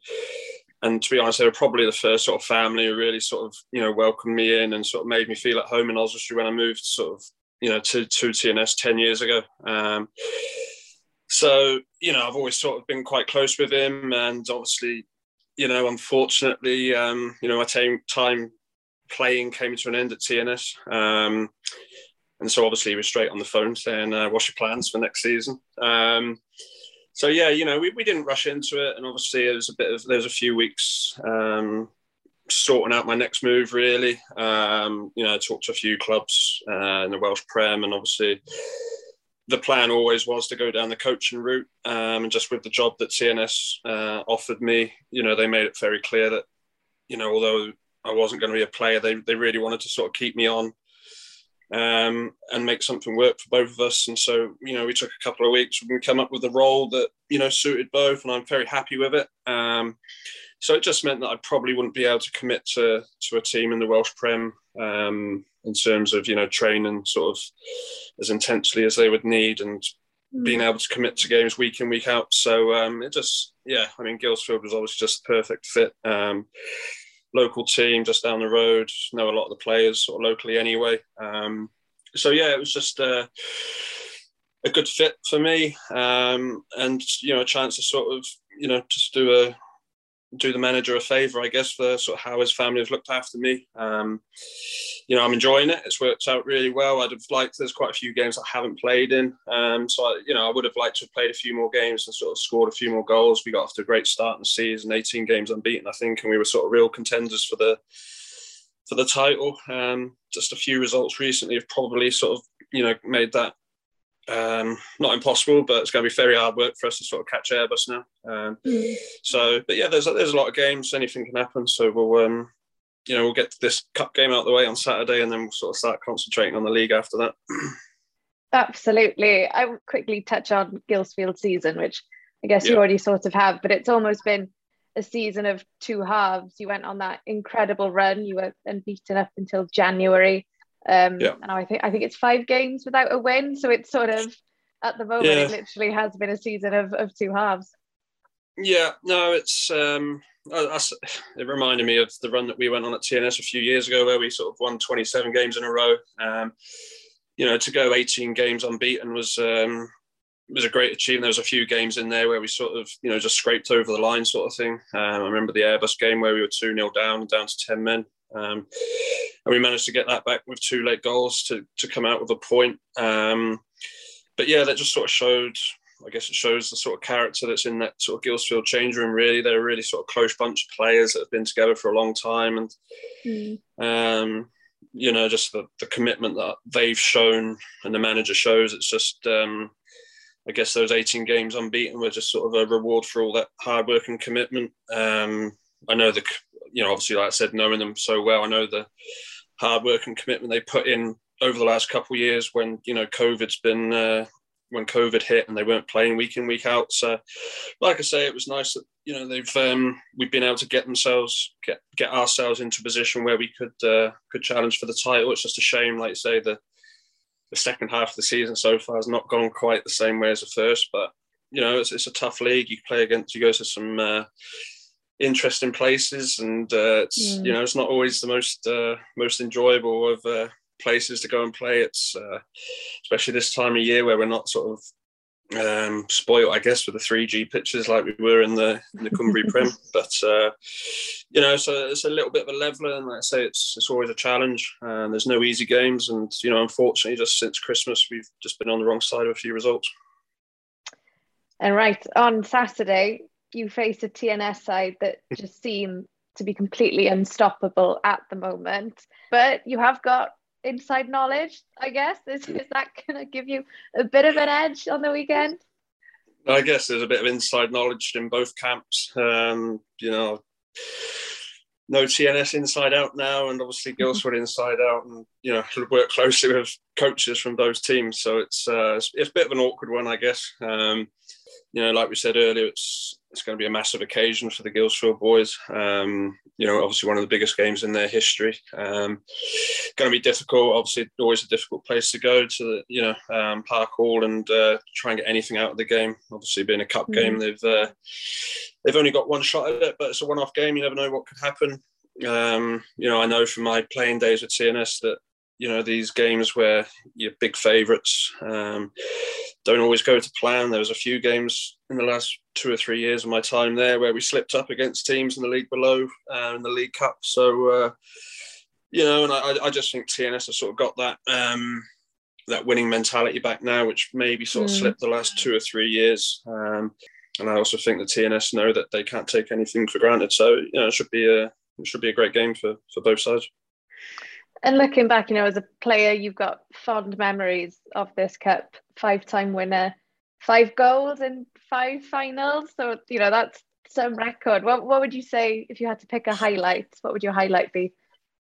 and to be honest, they were probably the first sort of family who really sort of you know welcomed me in and sort of made me feel at home in Oswestry when I moved sort of you know to to TNS ten years ago. Um, so you know, I've always sort of been quite close with him, and obviously, you know, unfortunately, um, you know, my time time playing came to an end at TNS. Um, and so obviously he was straight on the phone saying, uh, "What's your plans for next season?" Um, so yeah, you know, we, we didn't rush into it, and obviously it was a bit of there was a few weeks um, sorting out my next move. Really, um, you know, I talked to a few clubs uh, in the Welsh Prem, and obviously the plan always was to go down the coaching route. Um, and just with the job that TNS uh, offered me, you know, they made it very clear that, you know, although I wasn't going to be a player, they they really wanted to sort of keep me on um, and make something work for both of us. And so, you know, we took a couple of weeks and we come up with a role that, you know, suited both, and I'm very happy with it. Um, so it just meant that I probably wouldn't be able to commit to to a team in the Welsh Prem um, in terms of you know training sort of as intensely as they would need and mm. being able to commit to games week in week out. So um, it just yeah, I mean Gilsfield was obviously just the perfect fit. Local team just down the road. Know a lot of the players sort of locally anyway. Um, so yeah, it was just uh, a good fit for me, um, and you know, a chance to sort of you know just do a do the manager a favour, I guess, for sort of how his family have looked after me. Um, you know, I'm enjoying it. It's worked out really well. I'd have liked. There's quite a few games I haven't played in, um, so I, you know, I would have liked to have played a few more games and sort of scored a few more goals. We got off to a great start in the season, 18 games unbeaten, I think, and we were sort of real contenders for the for the title. Um, just a few results recently have probably sort of you know made that um, not impossible, but it's going to be very hard work for us to sort of catch Airbus now. Um, mm. So, but yeah, there's there's a lot of games. Anything can happen. So we'll, um, you know, we'll get this cup game out of the way on Saturday, and then we'll sort of start concentrating on the league after that.
Absolutely. I will quickly touch on Gilsfield season, which I guess yeah. you already sort of have, but it's almost been a season of two halves. You went on that incredible run. You were unbeaten up until January. Um, yeah. And I think I think it's five games without a win, so it's sort of at the moment yeah. it literally has been a season of, of two halves.
Yeah, no, it's um, it reminded me of the run that we went on at TNS a few years ago, where we sort of won 27 games in a row. Um, you know, to go 18 games unbeaten was um, it was a great achievement. There was a few games in there where we sort of, you know, just scraped over the line, sort of thing. Um, I remember the Airbus game where we were two 0 down, down to ten men, um, and we managed to get that back with two late goals to to come out with a point. Um, but yeah, that just sort of showed. I guess it shows the sort of character that's in that sort of Gillsfield change room. Really, they're a really sort of close bunch of players that have been together for a long time, and mm. um, you know, just the, the commitment that they've shown and the manager shows. It's just um, I guess those 18 games unbeaten were just sort of a reward for all that hard work and commitment. Um, I know the, you know, obviously, like I said, knowing them so well, I know the hard work and commitment they put in over the last couple of years when, you know, COVID's been, uh, when COVID hit and they weren't playing week in, week out. So, like I say, it was nice that, you know, they've, um, we've been able to get themselves, get, get ourselves into a position where we could, uh, could challenge for the title. It's just a shame, like you say, the, the second half of the season so far has not gone quite the same way as the first. But you know, it's, it's a tough league. You play against, you go to some uh, interesting places, and uh, it's you know, it's not always the most uh, most enjoyable of uh, places to go and play. It's uh, especially this time of year where we're not sort of um, spoiled, I guess, with the 3G pitches like we were in the in the Cumbria Prim. But uh, you know, so it's a little bit of a leveler, and like I say, it's it's always a challenge. And there's no easy games, and you know, unfortunately, just since Christmas, we've just been on the wrong side of a few results.
And right on Saturday, you face a TNS side that just seem to be completely unstoppable at the moment. But you have got inside knowledge, I guess. Is, is that going to give you a bit of an edge on the weekend?
I guess there's a bit of inside knowledge in both camps. Um, you know, no TNS inside out now, and obviously Guildford inside out, and you know work closely with coaches from those teams. So it's uh, it's, it's, a bit of an awkward one, I guess. Um, you know, like we said earlier, it's it's going to be a massive occasion for the Guildford boys. Um, you know, obviously one of the biggest games in their history. Um, going to be difficult. Obviously, always a difficult place to go to. You know, um, Park Hall and uh, try and get anything out of the game. Obviously, being a cup mm-hmm. game, they've uh, they've only got one shot at it, but it's a one-off game. You never know what could happen. Um, you know, I know from my playing days with TNS that you know these games where you're big favourites um, don't always go to plan. There was a few games in the last two or three years of my time there where we slipped up against teams in the league below uh, in the League Cup. So uh, you know, and I, I, just think TNS has sort of got that um, that winning mentality back now, which maybe sort of mm. slipped the last two or three years. Um, and I also think the TNS know that they can't take anything for granted. So you know, it should be a it should be a great game for for both sides.
And looking back, you know, as a player, you've got fond memories of this cup, five time winner, five goals in five finals. So, you know, that's some record. What, what would you say if you had to pick a highlight? What would your highlight be?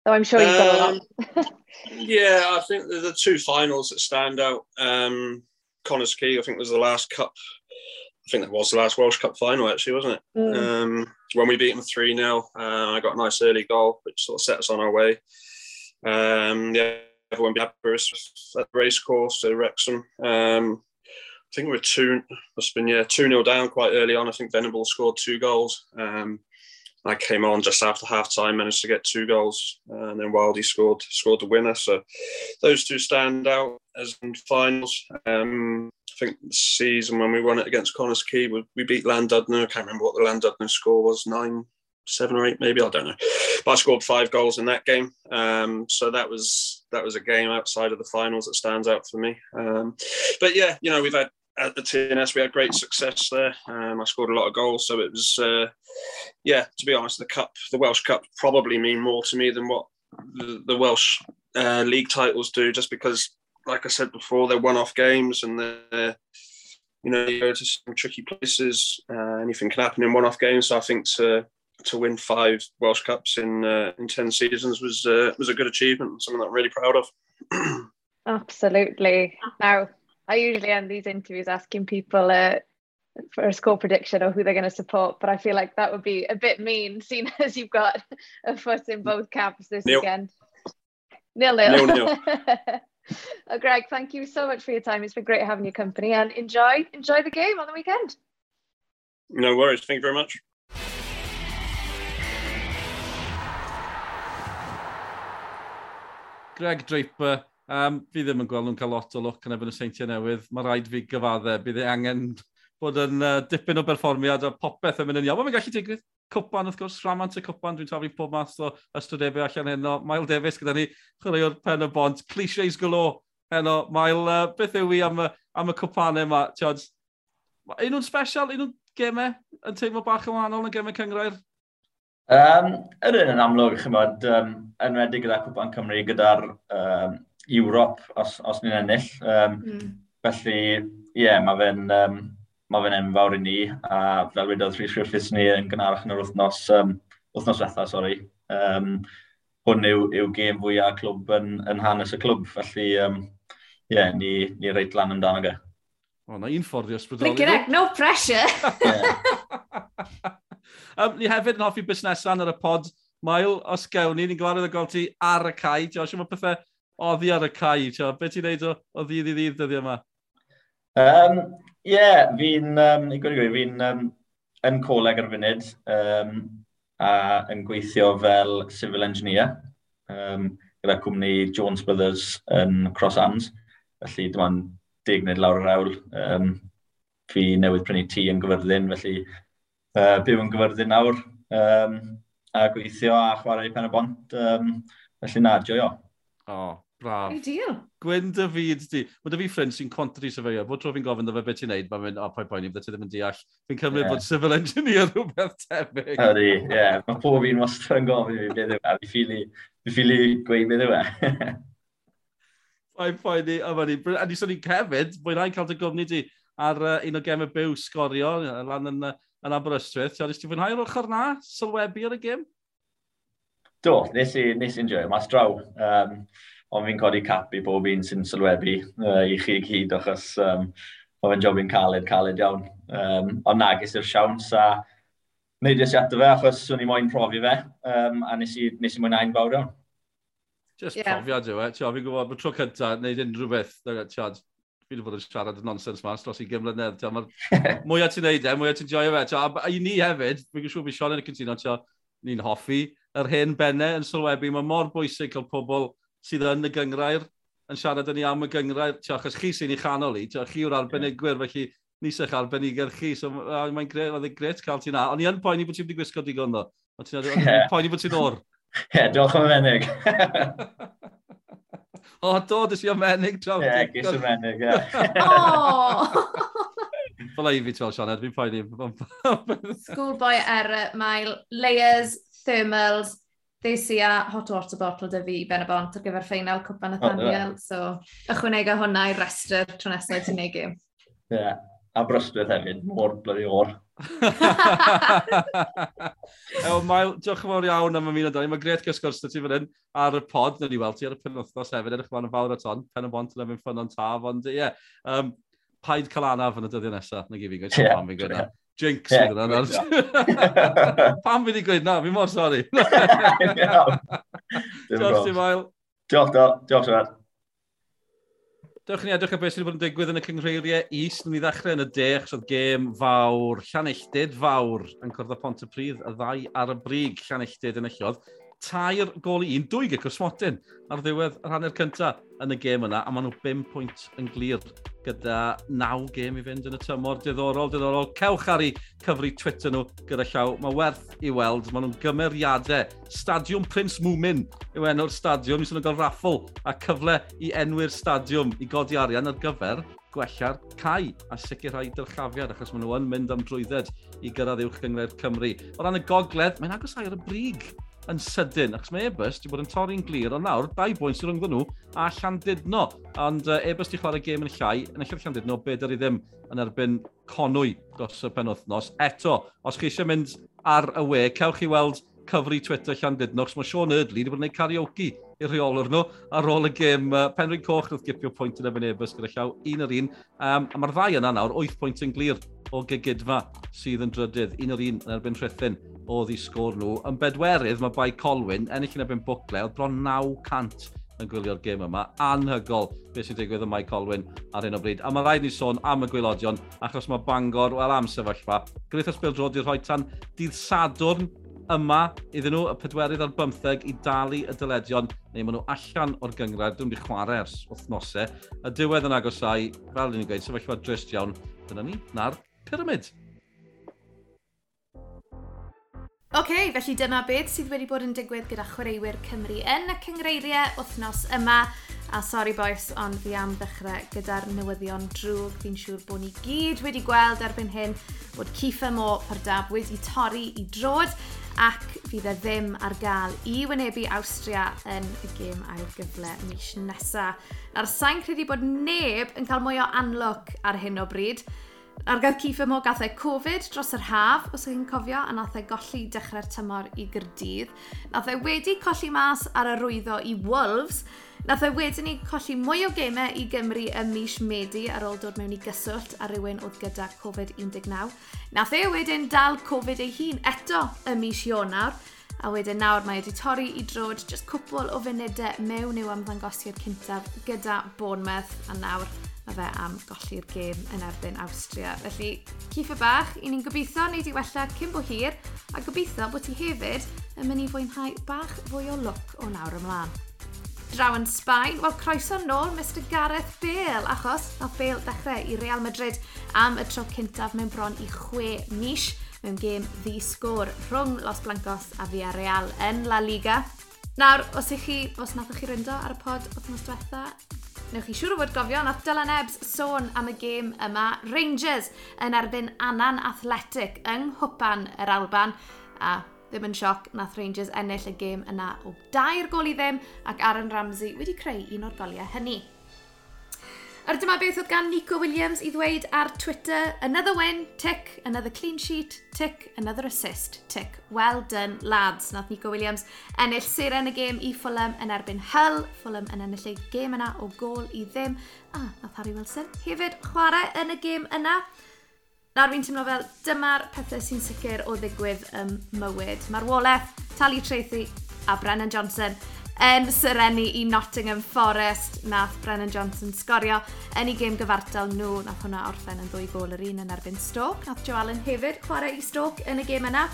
Though I'm sure you've got um, a lot.
yeah, I think the, the two finals that stand out. Um, Connah's Quay, I think, was the last cup. I think that was the last Welsh Cup final, actually, wasn't it? Mm. Um, when we beat them 3 0, uh, I got a nice early goal, which sort of set us on our way. Um, the other one, Blackburst at the racecourse to Wrexham. Um, I think we were two, must have been, yeah, 2 0 down quite early on. I think Venable scored two goals. Um, I came on just after half time, managed to get two goals, and then Wildy scored scored the winner. So those two stand out as in finals. Um, I think the season when we won it against Connah's Quay, we, we beat Llandudno. I can't remember what the Llandudno score was, nine, seven or eight, maybe. I don't know. But I scored five goals in that game. Um, so that was that was a game outside of the finals that stands out for me. Um, but yeah, you know, we've had at the TNS we had great success there. Um, I scored a lot of goals, so it was uh, yeah. To be honest, the cup, the Welsh Cup, probably mean more to me than what the, the Welsh uh, league titles do, just because, like I said before, they're one-off games and they're you know, you go to some tricky places. Uh, anything can happen in one-off games. So I think to to win five Welsh Cups in uh, in ten seasons was uh, was a good achievement. Something that I'm really proud of.
Absolutely. Now, I usually end these interviews asking people uh, for a score prediction or who they're going to support, but I feel like that would be a bit mean, seeing as you've got a foot in both camps this nil. weekend. Nil nil. nil, nil. oh, Greg, thank you so much for your time. It's been great having your company, and enjoy enjoy the game on the weekend.
No worries. Thank you very much.
Greg Draper, um, fi ddim yn gweld nhw'n cael lot o look yn ebyn y seintiau newydd. Mae rhaid fi gyfadde, bydd ei angen bod yn uh, dipyn o berfformiad a popeth yn mynd yn iawn. Mae'n gallu digwydd cwpan, wrth gwrs, rhamant y cwpan, dwi'n taflu pob math o ystodebau allan heno. Mael Davies gyda ni, chwaraewr pen y bont, Clichés golo heno. Mael, uh, beth yw i am, am y cwpanau yma? Tiod, un nhw'n special, un nhw'n gemau yn teimlo bach yn wahanol yn gemau cyngrair?
Um, yr un yn amlwg, chymod, um, enwedig gyda Cwpan Cymru, gyda'r um, Ewrop, os, os ni'n ennill. Um, mm. Felly, ie, yeah, mae fe'n um, ma fe enfawr i ni, a fel wedodd Rhys Griffiths ni yn gynharach yn yr wythnos, um, wythnos wetha, sori. Um, hwn yw, yw gêm fwyaf clwb yn, yn hanes y clwb, felly ie, um, yeah, ni, ni reit lan amdano ge.
O, na un ffordd i ysbrydoli.
no pressure!
um, ni hefyd yn hoffi busnesau ar y pod. Mael, os gewn ni, ni'n gwared o gweld ti ar y cae. Tio, mae pethau oddi ar y cae? Tio, be ti'n neud o, o ddydd i ddydd dyddiau yma?
Um, Ie, yeah, fi'n, um, i fi'n um, yn coleg ar funud um, a yn gweithio fel civil engineer um, gyda cwmni Jones Brothers yn Cross Arms. Felly dyma'n deg nid lawr yr awl. Um, fi newydd prynu tŷ yn Gyfyrddin, felly uh, byw yn gyfyrddin nawr um, a gweithio a chwarae pen y bont. Um, felly na, joio.
O, oh, braf.
Ideal.
Gwyn dy fyd di. Mae dy fi ffrind sy'n contri sefeio. Bod tro fi'n gofyn dy fe beth i'n neud, mae'n mynd, o, oh, poi poen i, bydde ti ddim yn deall. Fi'n cymryd yeah. bod civil engineer rhywbeth tebyg.
Ydy, ie. Yeah. Mae pob un wastad yn gofyn i fi beth yw e. Fi ffili, fi ffili gweud beth yw e.
Mae'n poen i, o ni. A ni sôn i'n cefyd, mwynhau'n cael dy gofni di ar uh, un o gemau byw sgorio, lan yn uh, yn Aberystwyth. Ti'n ti fwynhau'r ochr na? Sylwebu ar y gym?
Do, nes i, nes i'n joio mas draw. Um, ond fi'n codi cap i bob un sy'n sylwebu uh, i chi gyd, achos um, mae fe'n job i'n caled, caled iawn. Um, ond na, ges i'r siawns a wneud i ato fe, achos swn i moyn profi fe, um, a nes i, nes i mwynhau'n fawr iawn.
Just yeah. profiad yw e. Eh? Ti'n fi'n gwybod bod tro cyntaf, wneud unrhyw beth, ti'n fi wedi bod yn siarad y nonsens mas dros i gymlynedd. Mwyaf ti'n neud e, mwyaf ti'n joio fe. A, a i ni hefyd, fi'n siŵr fi Sean yn y cyntino, ni'n hoffi yr hen bennau yn sylwebu. Mae mor bwysig cael pobl sydd yn y gyngrair yn siarad yn ni am y gyngrair. Tio, achos chi sy'n ei chanol i, tio, chi yw'r arbenigwyr, felly nis eich arbenigwyr chi. So, mae'n gret, oedd e'n gret cael ti na. Ond i yn poeni bod ti'n wedi gwisgo digon ddo. Ond ti'n poeni bod ti'n o'r.
Ie, diolch am y fenig.
O, do, dys i o menig.
Ie, yeah, gys o menig, ie.
O! Fel ei fi, ti'n Sioned, fi'n poeni.
Schoolboy er, mae layers, thermals, ddeisi a hot water bottle dy fi ben y bont ar gyfer ffeinal Cwpa Nathaniel, oh, yeah. so ychwanegu hwnna i restr tro nesaf ti'n neu gym.
Ie. Yeah a Brystwyth hefyd, mor blyddi o'r.
Ew, Mael, diolch yn fawr iawn am ymuno Dani. Mae gret gysgwrs sgwrs ti fan hyn ar y pod. Nid i weld ti ar y penwthnos hefyd. Edrych ma'n fawr at on. Pen y bont yn ymwneud ffyn o'n taf. Ond ie, yeah. um, paid cael anaf yn y dyddiau nesaf. Na gif i'n gweud, yeah, pan fi'n gweud na. Jinx yeah, yna. Pam fi wedi gweud na, fi mor sori. Diolch ti, Mael.
Diolch, diolch, diolch, diolch.
Dewch ni edrych ar beth sydd wedi bod yn digwydd yn y cyngreiriau is. Nw'n i ddechrau yn y de, achos oedd gêm fawr, llanelltid fawr yn cwrdd â Pont y Pryd, y ddau ar y brig llanelltid yn y llodd. Tair gol i un, dwy gyda Cwsmotyn ar ddiwedd yr hanner cyntaf yn y gêm yna, a maen nhw 5 pwynt yn glir gyda 9 gêm i fynd yn y tymor. Diddorol, diddorol. Cewch ar ei cyfri Twitter nhw gyda llaw. Mae werth i weld. Maen nhw'n gymeriadau. Stadiwm Prince Moomin yw enw'r stadiwm. Ni'n gael raffl a cyfle i enwi'r stadiwm i godi arian ar gyfer gwella'r cae a sicrhau dyrchafiad achos maen nhw yn mynd am drwydded i gyrraedd uwch gyngred Cymru. O ran y gogledd, mae'n agos ar y brig yn sydyn, achos mae Ebus wedi bod yn torri'n glir, ond nawr, dau bwynt sy'n rhwngddo nhw a Llandudno. Ond uh, Ebus wedi chwarae gêm yn llai, yn eich Llandudno, bedair i ddim yn erbyn conwy dros y penwthnos. Eto, os chi eisiau mynd ar y we, cewch chi weld cyfri Twitter Llandudno, achos mae Sean Erdley wedi bod yn gwneud karaoke i'r rheolwr nhw ar ôl y gêm uh, Penrhyn Coch wrth gipio pwynt yn ebyn ebys gyda llaw un ar un. Um, a mae'r ddau yna nawr 8 pwynt yn glir o gegydfa sydd yn drydydd, un ar un yn erbyn rhythyn oedd i sgôr nhw. Yn bedwerydd, mae Bai Colwyn, ennill yn ebyn bwcle, oedd bron 900 yn gwylio'r gêm yma. Anhygol beth sy'n digwydd y Mike Colwyn ar hyn o bryd. A mae rhaid ni sôn am y gwylodion, achos mae Bangor, wel am sefyllfa, Griffiths Beldrod i'r tan dydd Sadwrn yma iddyn nhw, y pedwerydd ar bymtheg, i dalu y dyledion, neu maen nhw allan o'r gyngred, dwi'n mynd chwarae ers wythnosau. Y diwedd yn agosau, fel ni'n gweud, sefyllfa drist iawn, dyna ni, na'r pyramid.
Oce, okay, felly dyma beth sydd wedi bod yn digwydd gyda chwaraewyr Cymru yn y cyngreiriau wythnos yma. A sori boes, ond fi am ddechrau gyda'r newyddion drwg. Fi'n siŵr bod ni gyd wedi gweld erbyn hyn bod Cifa Mo Pardab wedi torri i drod ac fydd e ddim ar gael i wynebu Austria yn y gêm ail gyfle mis nesaf. Ar sain credu bod neb yn cael mwy o anlwc ar hyn o bryd. Argaeth Cyffim o gathau e Covid dros yr haf, os ydych chi'n cofio, a nath e golli dechrau'r tymor i gyrdydd. Nath e wedi colli mas ar y rwyddo i Wolves. Nath e wedyn ni colli mwy o gemau i Gymru ym mis Medi ar ôl dod mewn i gyswllt a rhywun oedd gyda Covid-19. Nath e wedyn dal Covid ei hun eto ym mis Ionawr. A wedyn nawr mae wedi torri i drod jyst cwpl o funudau mewn i'w ymddangosiad cyntaf gyda Bournemouth a nawr a fe am golli'r gêm yn erbyn Awstria. Felly, ciffe bach, i ni'n gobeithio wneud i wella cyn bo hir a gobeithio bod ti hefyd yn mynd i fwynhau bach fwy o look o nawr ymlaen. Draw yn Sbaen, wel croeso nôl Mr Gareth Bale, achos nath Bale dechrau i Real Madrid am y tro cyntaf mewn bron i chwe mis mewn gêm ddi-sgôr rhwng Los Blancos a Villarreal yn La Liga. Nawr, os ych chi, os nathoch chi ryndo ar y pod wythnos diwetha, Newch chi siŵr o fod gofio nath Dylan Ebbs sôn am y gêm yma Rangers yn erbyn Anan Athletic yng Nghwpan yr Alban a ddim yn sioc nath Rangers ennill y gêm yna o dair gol i ddim ac Aaron Ramsey wedi creu un o'r goliau hynny. Ar dyma beth oedd gan Nico Williams i ddweud ar Twitter, another win, tick, another clean sheet, tick, another assist, tick. Well done, lads, nath Nico Williams ennill seren y gêm i Fulham yn erbyn Hull. Fulham yn ennill ei gêm yna o gol i ddim. A nath Harry Wilson hefyd chwarae yn y gêm yna. Nawr fi'n teimlo fel dyma'r pethau sy'n sicr o ddigwydd ym mywyd. Marwolaeth, Tali Tracy a Brennan Johnson yn syrenu i Nottingham Forest nath Brennan Johnson sgorio. Yn ei gêm gyfartal nhw nath hwnna orffen yn ddwy gol yr un yn erbyn Stoke. Nath Joe Allen hefyd chwarae i Stoke yn y gêm yna.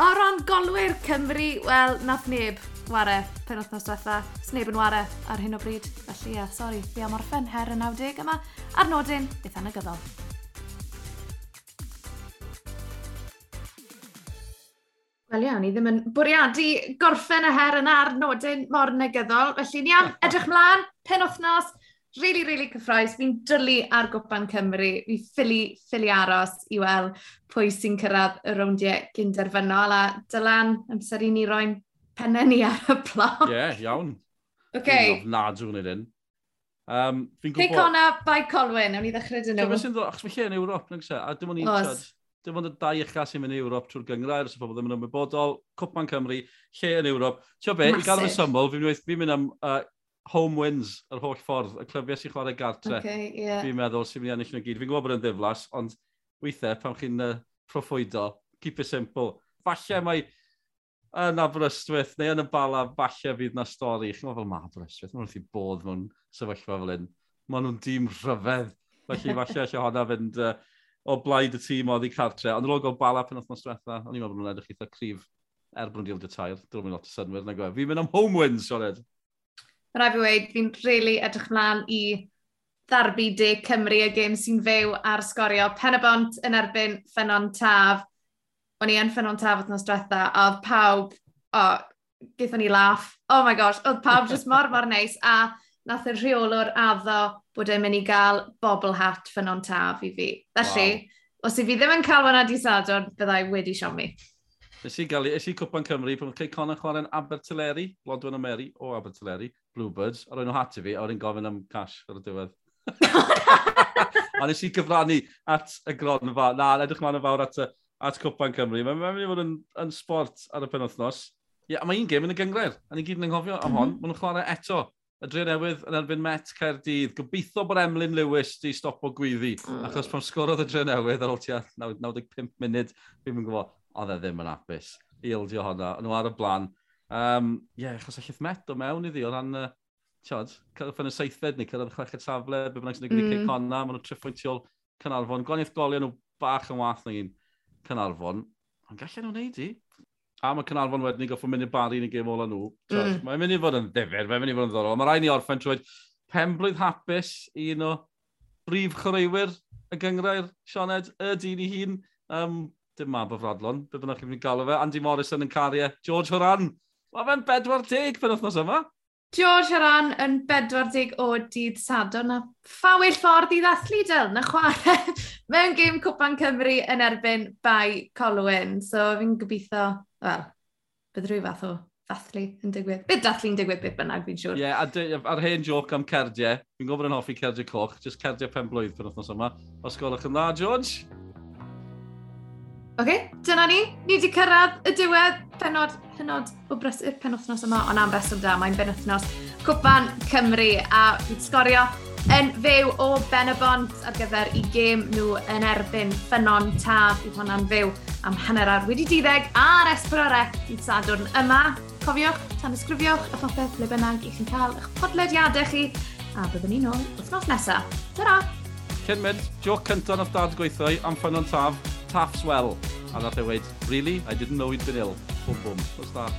O ran golwyr Cymru wel nath neb ware pen wythnos diwetha sneb yn ware ar hyn o bryd. Felly ie, yeah, sori, fi am orffen her y 90 yma. Ar nodyn beth anagyddol Wel iawn, ni ddim yn bwriadu gorffen y her yna ar nodyn mor negyddol. Felly ni am edrych mlaen, pen wythnos, really, really cyffroes. Fi'n dwlu ar gwpan Cymru. Fi ffili, ffili aros i weld pwy sy'n cyrraedd y rowndiau gynderfynol. A dylan, amser i ni roi'n pennau ni ar y plot.
Ie, yeah, iawn. Oce.
Okay.
Nadw wneud hyn. Um, fi'n
gwybod... Pic hwnna by Colwyn, awn ni ddechrau dyn nhw.
Achos mae lle yn Ewrop, nag e? a dim ond i'n dim ond y dau ucha sy'n mynd i Ewrop trwy'r gyngrair, os y pobl ddim yn ymwybodol, Cwpan Cymru, lle yn Ewrop. Tio be, Massive. i gael y syml, fi'n mynd, fi mynd am uh, home wins yr holl ffordd, y clyfiau sy'n chwarae gartre.
Okay, yeah.
Fi'n meddwl sy'n mynd i ennill nhw gyd. Fi'n gwybod bod yn ddiflas, ond weithiau pan chi'n uh, proffwydo, keep it simple. Falle mae yn Aberystwyth neu yn y bala, falle fydd na stori. Chi'n meddwl, mae Aberystwyth, mae'n wrth i bod mewn sefyllfa fel hyn. Mae nhw'n dîm rhyfedd. Felly falle eisiau hwnna fynd uh, o blaid y tîm oedd i cartre, ond yn ôl gael bala pen othnos diwetha, o'n i'n meddwl bod nhw'n edrych eitha cryf er erbyn diolch y tair, dwi'n mynd lot o synwyr na gwe. Fi'n mynd am home wins, Sioned.
Rai fi wedi, fi'n really edrych mlaen i ddarbu de Cymru y gêm sy'n fyw ar sgorio pen y bont yn erbyn ffenon taf. O'n i yn ffenon taf wythnos diwetha, a oedd pawb, o, oh, gethon ni laff. Oh my gosh, oedd pawb jyst mor mor neis, a nath y rheolwr addo bod e'n mynd i gael bobl hat ffynon taf i fi. Felly, wow. os i fi ddim yn cael hwnna di sadwrn, byddai wedi siomi.
Ys i gael, ys i cwpan Cymru, pan cael Conor chwarae'n Abertileri, Lodwen o Mary o Abertileri, Bluebirds, a roi'n nhw hat i fi, a roi'n gofyn am cash ar y diwedd. a nes i gyfrannu at y gronfa. Na, edrych ma'n fawr at, at Cwpan Cymru. Mae'n mynd i fod yn, yn sport ar y penwthnos. Ie, yeah, mae un gêm yn y gyngred, a ni gyd yn anghofio am hon, mm -hmm. maen nhw'n chwarae eto y dre newydd yn erbyn Met Caerdydd. Gobeithio bod Emlyn Lewis di stop o gwyddi, mm. achos pan sgorodd y dre newydd ar ôl tua 95 munud, fi'n mynd gwybod, oedd e ddim yn apus. I ildio hwnna, nhw ar y blaen. Ie, Um, yeah, achos allith Met o mewn iddi, o ran, uh, tiod, yn y seithfed ni, cyrraedd y chweched safle, be bynnag sy'n gwneud mm. conna, maen nhw triffwyntiol Cynarfon. Gwaniaeth goliau nhw bach yn wath na un Cynarfon, ond gallen nhw'n neud i? a mae Cynarfon wedyn i goffo mynd i bari yn y gêm ola nhw.
Mm.
Mae'n mynd i fod yn ddifur, mae'n mynd i fod yn ddorol. Mae rhaid ni orffen trwy penblwydd hapus i un o brif chwaraewyr y gyngrair Sioned, y dyn i hun. Um, dim mab o fradlon, be bynnag chi'n mynd i galw fe. Andy Morrison yn cariau. George Horan, mae fe'n 40 pen wythnos yma.
George Haran yn 40 o dydd sadon a ffawyll ffordd i ddathlu dyl na chwarae mewn gêm Cwpan Cymru yn erbyn bai Colwyn. So fi'n gobeithio, wel, bydd rhyw fath o ddathlu yn digwydd. Bydd dathlu'n digwydd bydd bynnag fi'n siŵr.
Ie, yeah, a'r hen joc am cerdiau, fi'n gofyn yn hoffi cerdiau coch, jyst cerdiau pen blwydd pen wythnos yma. Os golwch yn dda, George?
Oce, okay, dyna ni. Ni wedi cyrraedd y diwedd penod hynod o brysur penwthnos yma, ond am reswm da, mae'n benwthnos Cwpan Cymru a fi'n sgorio yn fyw o Benabont ar gyfer i gêm nhw yn erbyn Ffynon taf i hwnna'n fyw am hanner ar wedi diddeg a'r Esbrore i Sadwrn yma. Cofiwch, tan ysgrifiwch a phopeth le bynnag i chi'n cael eich podlediadau chi a byddwn ni'n ôl wythnos nesaf. Tara!
Cyn mynd, joc cyntaf nath dad gweithio am Ffynon taf, taff's well. A nath e weid, really? I didn't know he'd been ill. Bwm bwm. What's that?